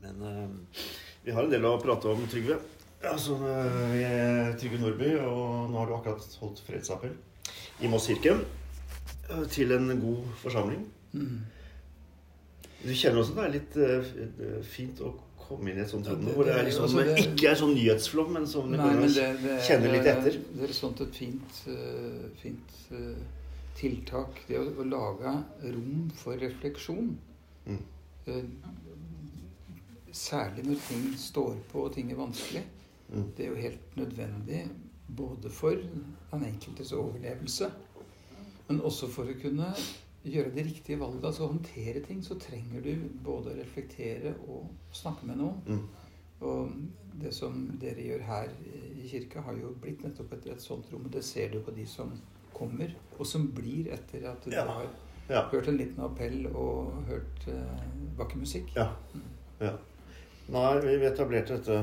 Men uh, vi har en del å prate om, Trygve. Altså, jeg er Trygve Nordby, og nå har du akkurat holdt fredsappell i Moss kirke eh, til en god forsamling. Mm. Du kjenner også det er litt uh, fint å komme inn i et sånt rom det- hvor det er liksom, altså, det- ikke er sånn nyhetsflom, men som du Nei, men det, det er, kjenne litt etter. Det er et sånt et fint, uh, fint uh, tiltak. Det å, å lage rom for refleksjon. Mm. Særlig når ting står på og ting er vanskelig. Mm. Det er jo helt nødvendig både for den enkeltes overlevelse, men også for å kunne gjøre det riktige valget. Altså håndtere ting, så trenger du både å reflektere og snakke med noen. Mm. Og det som dere gjør her i kirka, har jo blitt nettopp et, et sånt rom. Og det ser du på de som kommer, og som blir etter at du Ja. har Ja. hørt en liten appell og hørt vakker musikk. Ja. ja. Nei, vi etablerte dette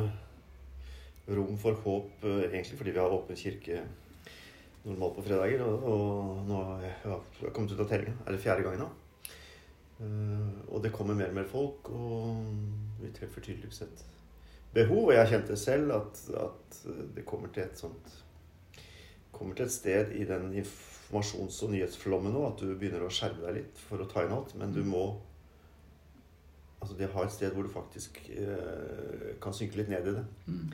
rom for håp eh, egentlig fordi vi har åpen kirke normalt på fredager. Og, og nå har jeg kommet ut av tellinga. Er det fjerde gangen nå? Eh, og det kommer mer og mer folk, og vi treffer tydeligvis et behov. Og jeg kjente selv at, at det kommer til et sånt Kommer til et sted i den informasjons- og nyhetsflommen nå at du begynner å skjerme deg litt for å ta inn alt, men du må Altså det å ha et sted hvor du faktisk eh, kan synke litt ned i det, Mm.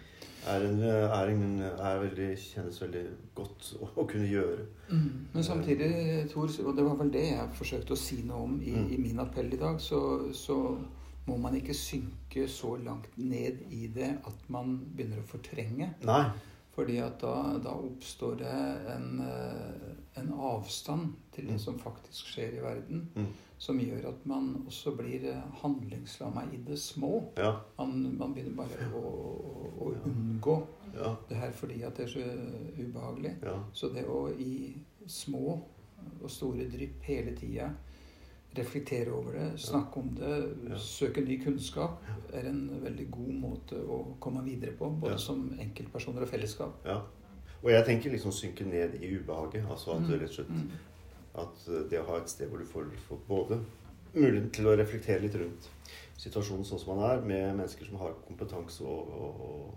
er, en, er, en, er veldig, kjennes veldig godt å, å kunne gjøre. Mm. Men samtidig, Tor, og det var vel det jeg forsøkte å si noe om i, Mm. i min appell i dag, så, så må man ikke synke så langt ned i det at man begynner å fortrenge. Nei. Fordi at da, da oppstår det en, eh, en avstand til det Mm. som faktisk skjer i verden, Mm. som gjør at man også blir eh, handlingslamma i det små. Ja. Man, man begynner bare å, å, å unngå Ja. det her fordi at det er så ubehagelig. Ja. Så det å i små og store drypp hele tida reflektere over det, snakke om det, Ja. søke ny kunnskap, er en veldig god måte å komme videre på. Både Ja. som enkeltpersoner og fellesskap. ja. Og jeg tenker liksom synke ned i ubehaget. Altså at Mm. rett og slett Mm. At eh, det å ha et sted hvor du får, får både muligheten til å reflektere litt rundt situasjonen sånn som man er, med mennesker som har kompetanse og, og, og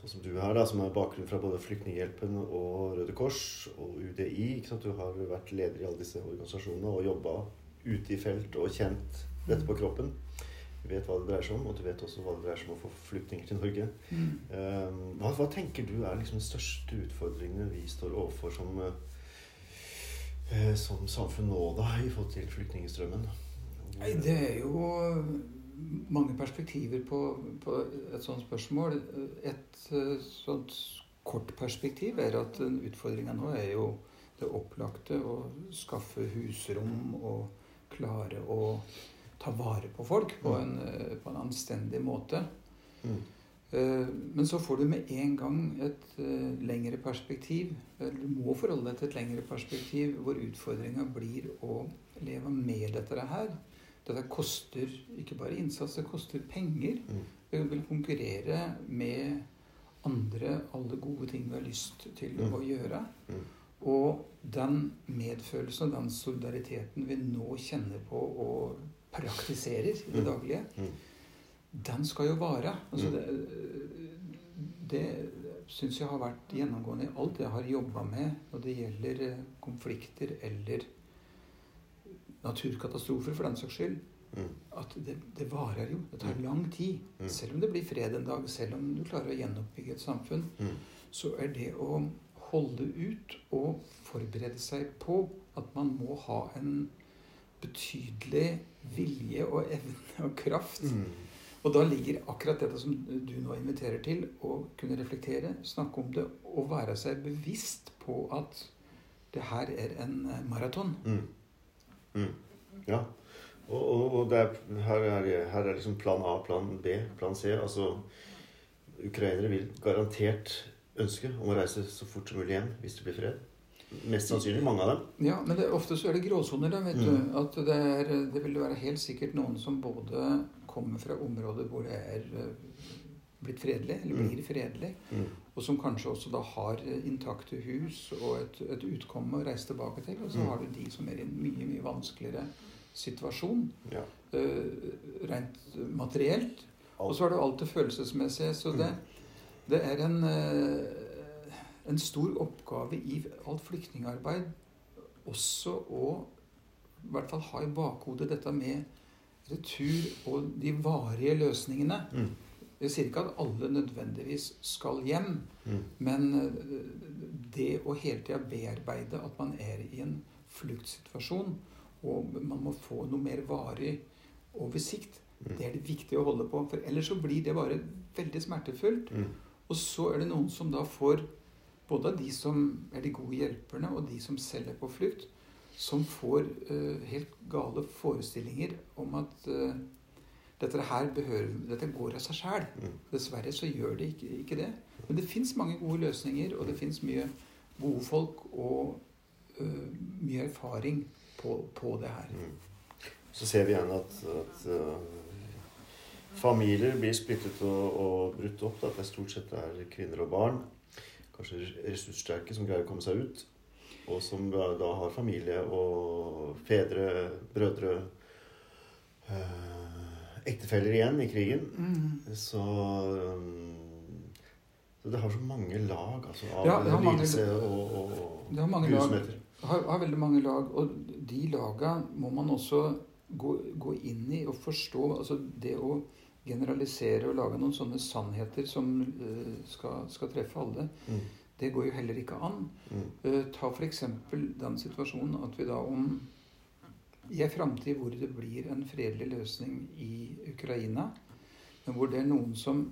sånn som du her, da, som har bakgrunn fra både Flyktninghjelpen og Røde Kors og UDI. Du har vært leder i alle disse organisasjonene og jobba ute i felt og kjent dette på kroppen. Du vet hva det dreier seg om, og du vet også hva det dreier seg om å få flyktninger til Norge. Mm. Um, Hva, hva tenker du er liksom de største utfordringene vi står overfor som, uh, som samfunn nå, da, i forhold til flyktningstrømmen? Nei, det er jo mange perspektiver på, på et sånt spørsmål. Et eh, sånt kort perspektiv er at utfordringa nå er jo det opplagte å skaffe husrom og klare å ta vare på folk på en, eh, på en anstendig måte. Mm. Eh, Men så får du med en gang et eh, lengre perspektiv. Du må forholde deg til et lengre perspektiv hvor utfordringa blir å leve med dette her. Dette koster ikke bare innsats, det koster penger. Mm. Vi vil konkurrere med andre alle gode ting vi har lyst til Mm. å gjøre. Og den medfølelsen og den solidariteten vi nå kjenner på og praktiserer i det Mm. daglige, Mm. den skal jo vare. Altså Mm. det det syns jeg har vært gjennomgående i alt jeg har jobba med når det gjelder eh, konflikter eller naturkatastrofer, for den saks skyld. At det, det varer jo. Det tar lang tid. Selv om det blir fred en dag, selv om du klarer å gjenoppbygge et samfunn, så er det å holde ut og forberede seg på at man må ha en betydelig vilje og evne og kraft. Mm. Og da ligger akkurat dette som du nå inviterer til, å kunne reflektere, snakke om det og være seg bevisst på at det her er en eh, maraton. Mm. Mm. Ja. Og, og, og er, her, er, her er liksom plan A, plan B, plan C. Altså Ukrainere vil garantert ønske om å reise så fort som mulig hjem hvis det blir fred. Mest sannsynlig mange av dem. Ja, men det, ofte så er det gråsoner, da, vet Mm. du. At det, er, det vil være helt sikkert noen som både kommer fra områder hvor det er eh, blitt fredelig, eller Mm. blir fredelig, Mm. og som kanskje også da har eh, intakte hus og et, et utkomme å reise tilbake til. Og så Mm. har du de som er i en mye, mye vanskeligere situasjon. Ja. uh, rent materielt. Og så er det alt det følelsesmessige. Så det, det er en, eh, en stor oppgave i alt flyktningarbeid også å i hvert fall ha i bakhodet dette med retur og de varige løsningene. Mm. Jeg sier ikke at alle nødvendigvis skal hjem, Mm. men eh, det å hele tida bearbeide at man er i en fluktsituasjon, og man må få noe mer varig oversikt, Mm. det er det viktig å holde på. For ellers så blir det bare veldig smertefullt. Mm. Og så er det noen som da får, både av de som er de gode hjelperne, og de som selv er på flukt, som får uh, helt gale forestillinger om at uh, dette her behøver, dette går av seg sjæl. Mm. Dessverre så gjør det ikke, ikke det. Men det fins mange gode løsninger, og det fins mye gode folk og uh, mye erfaring på, på det her. Mm. Så ser vi igjen at, at familier blir splittet og, og brutt opp. Da. Det stort sett er kvinner og barn, kanskje ressurssterke, som greier å komme seg ut. Og som da, da har familie og fedre, brødre, øh, ektefeller igjen i krigen. Mm. Så, um, så det har så mange lag altså, av Ja, lidelse og, og, og Det har mange lag. Har, har veldig mange lag, og de laga må man også gå, gå inn i og forstå. Altså det å generalisere og lage noen sånne sannheter som øh, skal, skal treffe alle, Mm. det går jo heller ikke an. Mm. Uh, ta f.eks. den situasjonen at vi da om i en framtid hvor det blir en fredelig løsning i Ukraina, men hvor det er noen som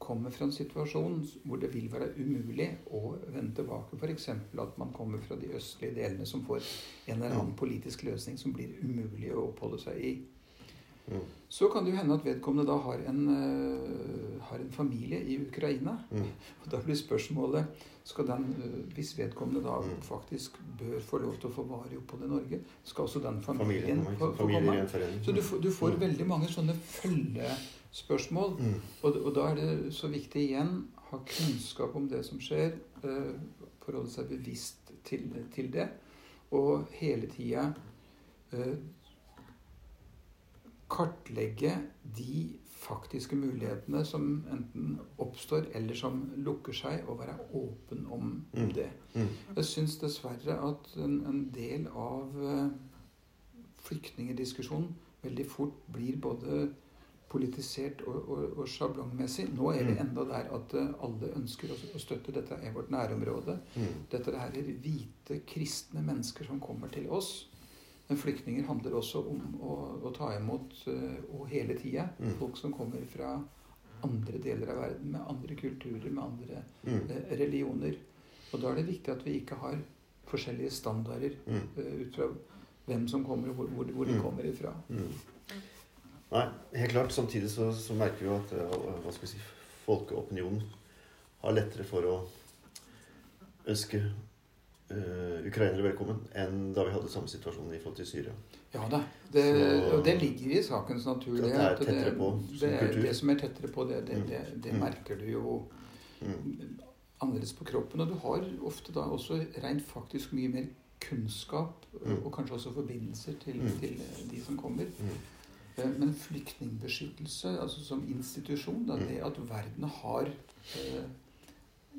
kommer fra en situasjon hvor det vil være umulig å vende tilbake. F.eks. at man kommer fra de østlige delene som får en eller annen politisk løsning som blir umulig å oppholde seg i. Mm. Så kan det jo hende at vedkommende da har en, uh, har en familie i Ukraina. Mm. Og Da blir spørsmålet skal den, uh, Hvis vedkommende da Mm. faktisk bør få lov til å få varig opphold i Norge, skal også den Familien, familien få, få komme? Så du, du får Mm. veldig mange sånne følgespørsmål. Mm. Og, og da er det så viktig igjen ha kunnskap om det som skjer, uh, forholde seg bevisst til, til det, og hele tida kartlegge de faktiske mulighetene som enten oppstår eller som lukker seg, og være åpen om Mm. det. Mm. Jeg syns dessverre at en, en del av uh, flyktningdiskusjonen veldig fort blir både politisert og, og, og sjablongmessig. Nå er vi Mm. enda der at eh, alle ønsker å, støtte dette er vårt nærområde. Dette er hvite, kristne mennesker som kommer til oss. Men flyktninger handler også om å, å ta imot eh, og hele tida Mm. folk som kommer fra andre deler av verden, med andre kulturer, med andre Mm. eh, religioner. Og da er det viktig at vi ikke har forskjellige standarder Mm. eh, ut fra hvem som kommer, og hvor, hvor, hvor de Mm. kommer ifra. Mm. Nei, helt klart. Samtidig så, så merker vi jo at hva skal vi si, folkeopinionen har lettere for å ønske eh, ukrainere velkommen enn da vi hadde samme situasjon i forhold til Syria. Ja da. Det, Så- det ligger i sakens natur. Det, det er tettere på som det, er, kultur. det som er tettere på, det, det, Mm. det, det Mm. merker du jo Mm. annerledes på kroppen. Og du har ofte da også rent faktisk mye mer kunnskap, Mm. og kanskje også forbindelser til, Mm. til de som kommer. Mm. Eh, Men flyktningbeskyttelse altså som institusjon, da, det at verden har eh,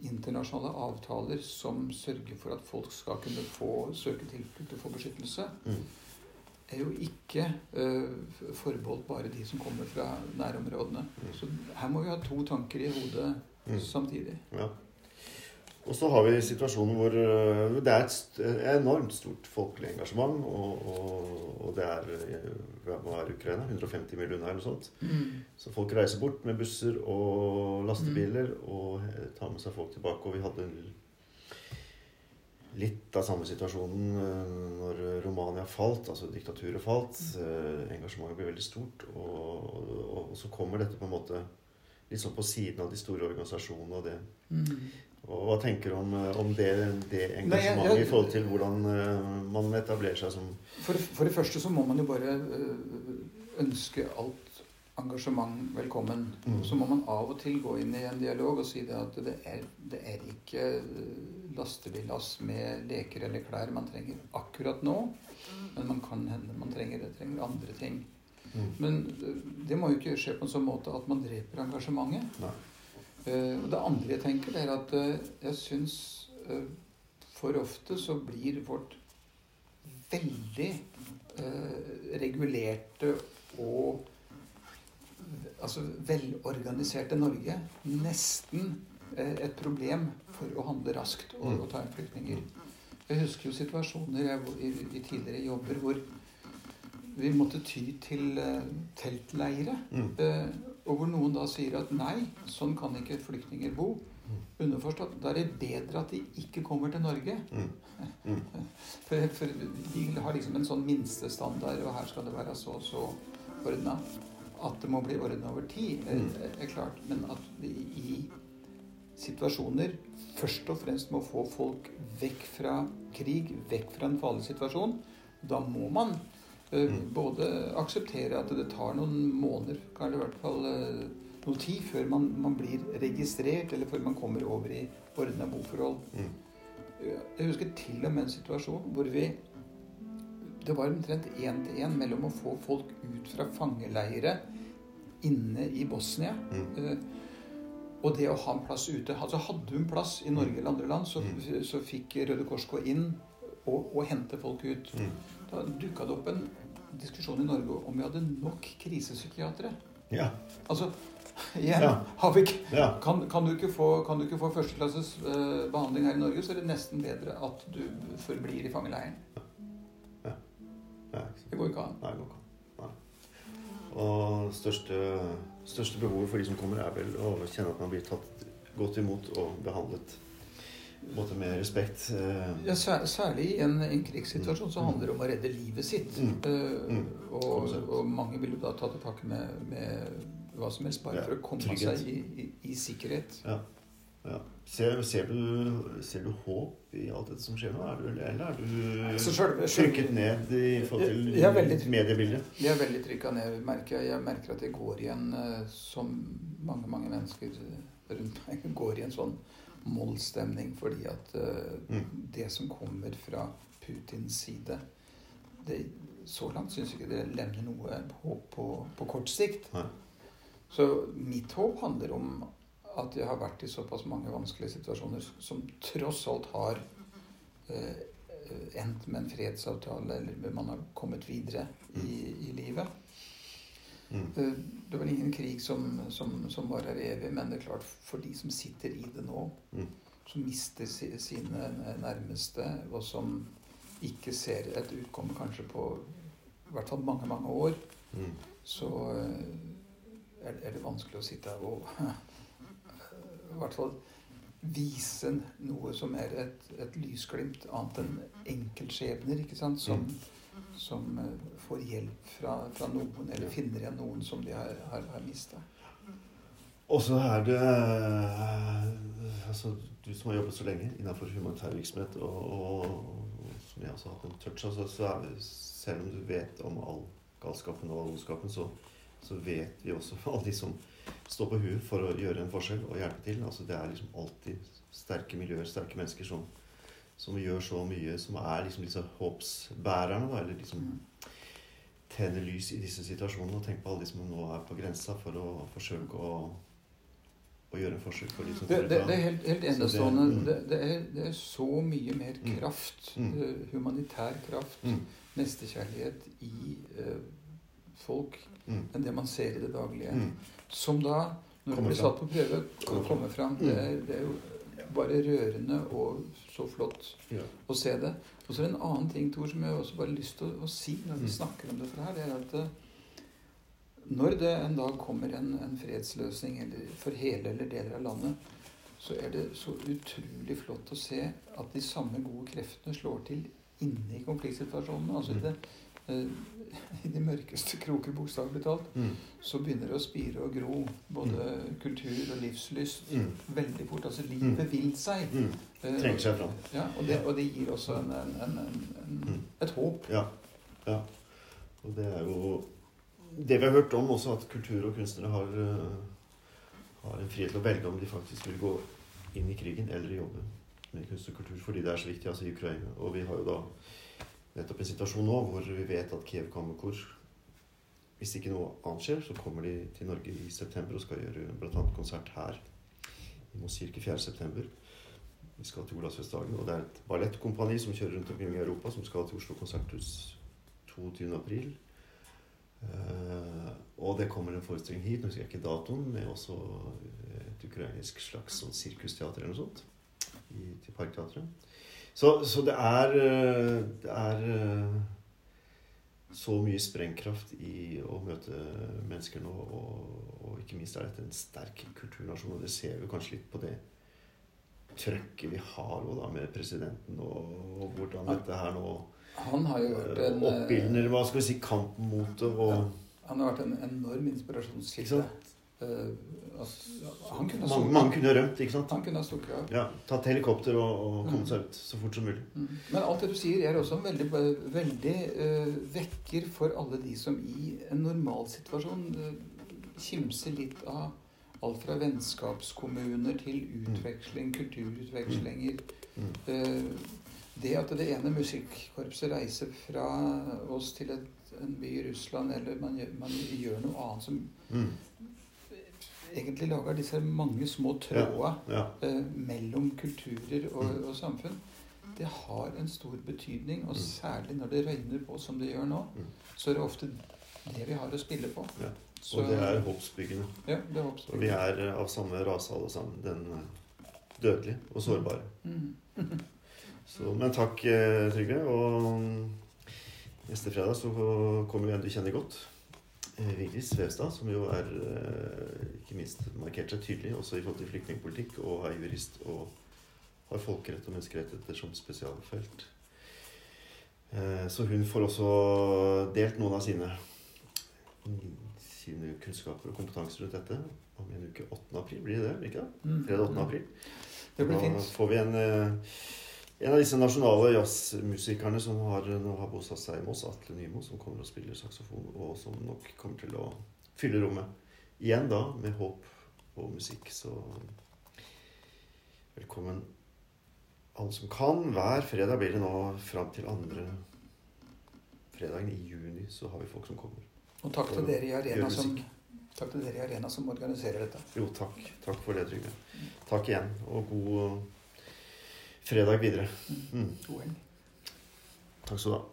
internasjonale avtaler som sørger for at folk skal kunne få søke tilflukt og få beskyttelse, Mm. er jo ikke uh, forbeholdt bare de som kommer fra nærområdene. Mm. Så her må vi ha to tanker i hodet Mm. samtidig. Ja. Og så har vi situasjonen hvor øh, det er et enormt stort folkelig engasjement. Og, og, og det er øh, Hva er Ukraina? 150 millioner eller noe sånt. Så folk reiser bort med busser og lastebiler og eh, tar med seg folk tilbake. Og vi hadde litt av samme situasjonen når Romania falt, altså diktaturet falt. Eh, Engasjementet ble veldig stort. Og, og så kommer dette på en måte litt sånn på siden av de store organisasjonene og det. Mm. Og hva tenker du om, eh, om det, det Nei, engasjementet jeg- jeg- i forhold til hvordan eh, man etablerer seg som For, for det første så må man jo bare øh, ønske alt engasjement velkommen. Mm. Så må man av og til gå inn i en dialog og si det at det er, det er ikke lastebillass med leker eller klær man trenger akkurat nå. Men man kan hende man trenger, trenger andre ting. Mm. Men eh, det må jo ikke skje på en sånn måte at man dreper engasjementet. Nei. Eh, det andre jeg tenker, er at eh, jeg syns eh, for ofte så blir vårt veldig regulerte og altså velorganiserte Norge nesten et problem for å handle raskt og, og ta inn flyktninger. Jeg husker jo situasjoner jeg, i, i tidligere jobber hvor vi måtte ty til uh, teltleire. Mm. Eh, og hvor noen da sier at nei, sånn kan ikke flyktninger bo. Underforstått da er det bedre at de ikke kommer til Norge. Mm. Mm. For, for de har liksom en sånn minstestandard, og her skal det være så og så ordna. At det må bli ordna over tid, er, Mm. er klart. Men at vi i situasjoner først og fremst må få folk vekk fra krig, vekk fra en farlig situasjon, da må man Mm. Både akseptere at det tar noen måneder, kanskje i hvert fall eh, noe tid, før man, man blir registrert, eller før man kommer over i ordna boforhold. Mm. Jeg husker til og med en situasjon hvor vi Det var omtrent én til én mellom å få folk ut fra fangeleire inne i Bosnia Mm. eh, og det å ha en plass ute. Altså Hadde hun plass i Norge eller andre land, så, Mm. så fikk Røde Kors gå inn og, og hente folk ut. Mm. Da dukka det opp en diskusjon i Norge om vi hadde nok krisepsykiatere. Ja. Altså, igjen Ja. har vi ikke Ja. kan, kan, du ikke få, kan få førsteklasses uh, behandling her i Norge, så er det nesten bedre at du forblir i fangeleiren. ja. Det går ikke an. Nei, det går ikke an. Og største, største behovet for de som kommer, er vel å kjenne at man blir tatt godt imot og behandlet måte med respekt. Eh, Ja, særlig i en, en krigssituasjon så handler det om å redde livet sitt. Mm. Eh, Mm. og, og mange vil jo da ta til takke med, med hva som helst, bare Ja, for å komme trygghet. seg i, i, i sikkerhet. Ja. ja. Ser, ser, du, ser du håp i alt dette som skjer nå? Er du, eller er du trykket ned i forhold til mediebildet? Jeg er veldig trykka ned. merker Jeg Jeg merker at jeg går igjen, eh, som mange mange mennesker rundt meg, går i en sånn mollstemning fordi at eh, Mm. det som kommer fra Putins side det, Så langt syns jeg ikke det levner noe håp på, på kort sikt. Nei. Så mitt håp handler om at jeg har vært i såpass mange vanskelige situasjoner som tross alt har eh, endt med en fredsavtale, eller man har kommet videre i, i livet. Mm. Eh, Det er vel ingen krig som, som, som varer evig, men det er klart for de som sitter i det nå, Mm. som mister sine nærmeste, og som ikke ser et utkomme kanskje på i hvert fall mange, mange år, Mm. så eh, er, er det vanskelig å sitte her og i hvert fall vise noe som er et, et lysglimt, annet enn enkeltskjebner, ikke sant, som, som eh, får hjelp fra, fra noen, eller finner igjen noen som de har, har, har mista. Og så er det eh, altså, Du som har jobbet så lenge innenfor humanitær virksomhet, og, og, som jeg også har hatt en touch av, så, så er det, selv om du vet om all galskapen og all ondskapen, så, så vet vi også alle de som står på huet for å gjøre en forskjell og hjelpe til. Altså, det er liksom alltid sterke miljøer, sterke mennesker som, som gjør så mye, som er liksom disse håpsbærerne, da, eller liksom tenner lys i disse situasjonene. Og tenk på alle de som nå er på grensa for å forsøke å, å gjøre en forskjell for de som Det, det, det er helt, helt enestående. det- mm. Det, det, er, det så mye mer Mm. kraft, Mm. eh, humanitær kraft, Mm, nestekjærlighet i uh, folk mm, enn det man ser i det daglige. mm. Som da, når det blir satt på prøve, kommer fram. Det er, det er jo bare rørende og så flott Ja. å se det. Og så er det en annen ting, Tor, som jeg også bare har lyst til å, å si når vi Mm. snakker om dette her. Det er at eh, når det en dag kommer en, en fredsløsning eller for hele eller deler av landet, så er det så utrolig flott å se at de samme gode kreftene slår til inne i konfliktsituasjonene. Altså Mm. det, i de mørkeste kroker, bokstavelig talt, Mm, så begynner det å spire og gro både kultur og livslyst mm, veldig fort. Altså livet vil seg. mm. Eh, Trenger seg fram. Ja, og det, og det gir også en, en, en, en, en, Mm. et håp. Ja. ja. Og det er jo det vi har hørt om også, at kultur og kunstnere har, eh, har en frihet til å velge om de faktisk vil gå inn i krigen eller jobbe med kunst og kultur fordi det er så viktig altså i Ukraina. Og vi har jo da nettopp en situasjon nå hvor vi vet at Kiev Kammerkor Hvis ikke noe annet skjer, så kommer de til Norge i september og skal gjøre bl.a. konsert her i Moss kirke 4.9. Vi skal til Olavsfestdagen, og det er et ballettkompani som kjører rundt omkring i Europa, som skal til Oslo konserthus 22.4. Uh, og det kommer en forestilling hit, nå husker jeg ikke datoen, med også et ukrainsk slags sånn sirkusteater eller noe sånt. I, til Parkteatret. Så, så, det er Det er så mye sprengkraft i å møte mennesker nå, og, og ikke minst er dette en sterk kulturnasjon, og det ser vi kanskje litt på det trøkket vi har nå da med presidenten, og, og hvordan dette her nå han har jo vært en Oppildner hva skal vi si, kampen mot det. Og, ja, han har vært en enorm inspirasjonskilde. Uh, han kunne mange kunne rømt, ikke sant? Han kunne ha stukket av. Ja, tatt helikopter og, og kommet mm. seg ut så fort som mulig. Mm. Men alt det du sier, er også veldig, veldig uh, vekker for alle de som i en normalsituasjon uh, kimser litt av alt fra vennskapskommuner til utveksling, kulturutvekslinger. Mm. Uh, det at det ene musikkorpset reiser fra oss til et, en by i Russland, eller man gjør, man gjør noe annet som mm. Egentlig lager disse mange små tråder ja, ja. eh, mellom kulturer og, mm. og, samfunn, det har en stor betydning. Og mm. særlig når det røyner på som det gjør nå, mm. så er det ofte det vi har å spille på. Ja. Og det er håpsbyggende. Ja, det er håpsbyggende. Og vi er eh, av samme rase alle sammen. Den eh, dødelige og sårbare. Mm. Så, men takk, eh, Trygve. Og neste fredag så kommer vi en du kjenner godt. Eh, Vigdis Svevstad, som jo er eh, ikke minst markert seg tydelig også i forhold til flyktningpolitikk, og er jurist og har folkerett og menneskerettigheter som spesialfelt. Så hun får også delt noen av sine, sine kunnskaper og kompetanser rundt dette om en uke. 8. april blir det ikke det? Mm. Fredag 8. april. Det blir fint. Da får vi en en av disse nasjonale jazzmusikerne som har, nå har bosatt seg i Moss, Atle Nymo, som kommer og spiller saksofon, og som nok kommer til å fylle rommet. Igjen da med håp og musikk. Så velkommen alle som kan. Hver fredag blir det nå fram til andre fredagen i juni, så har vi folk som kommer. Og takk til dere i Arena som Takk til dere i Arena som organiserer dette. Jo, takk. Takk for det, Trygve. Takk igjen, og god fredag videre. Mm. Takk skal du ha.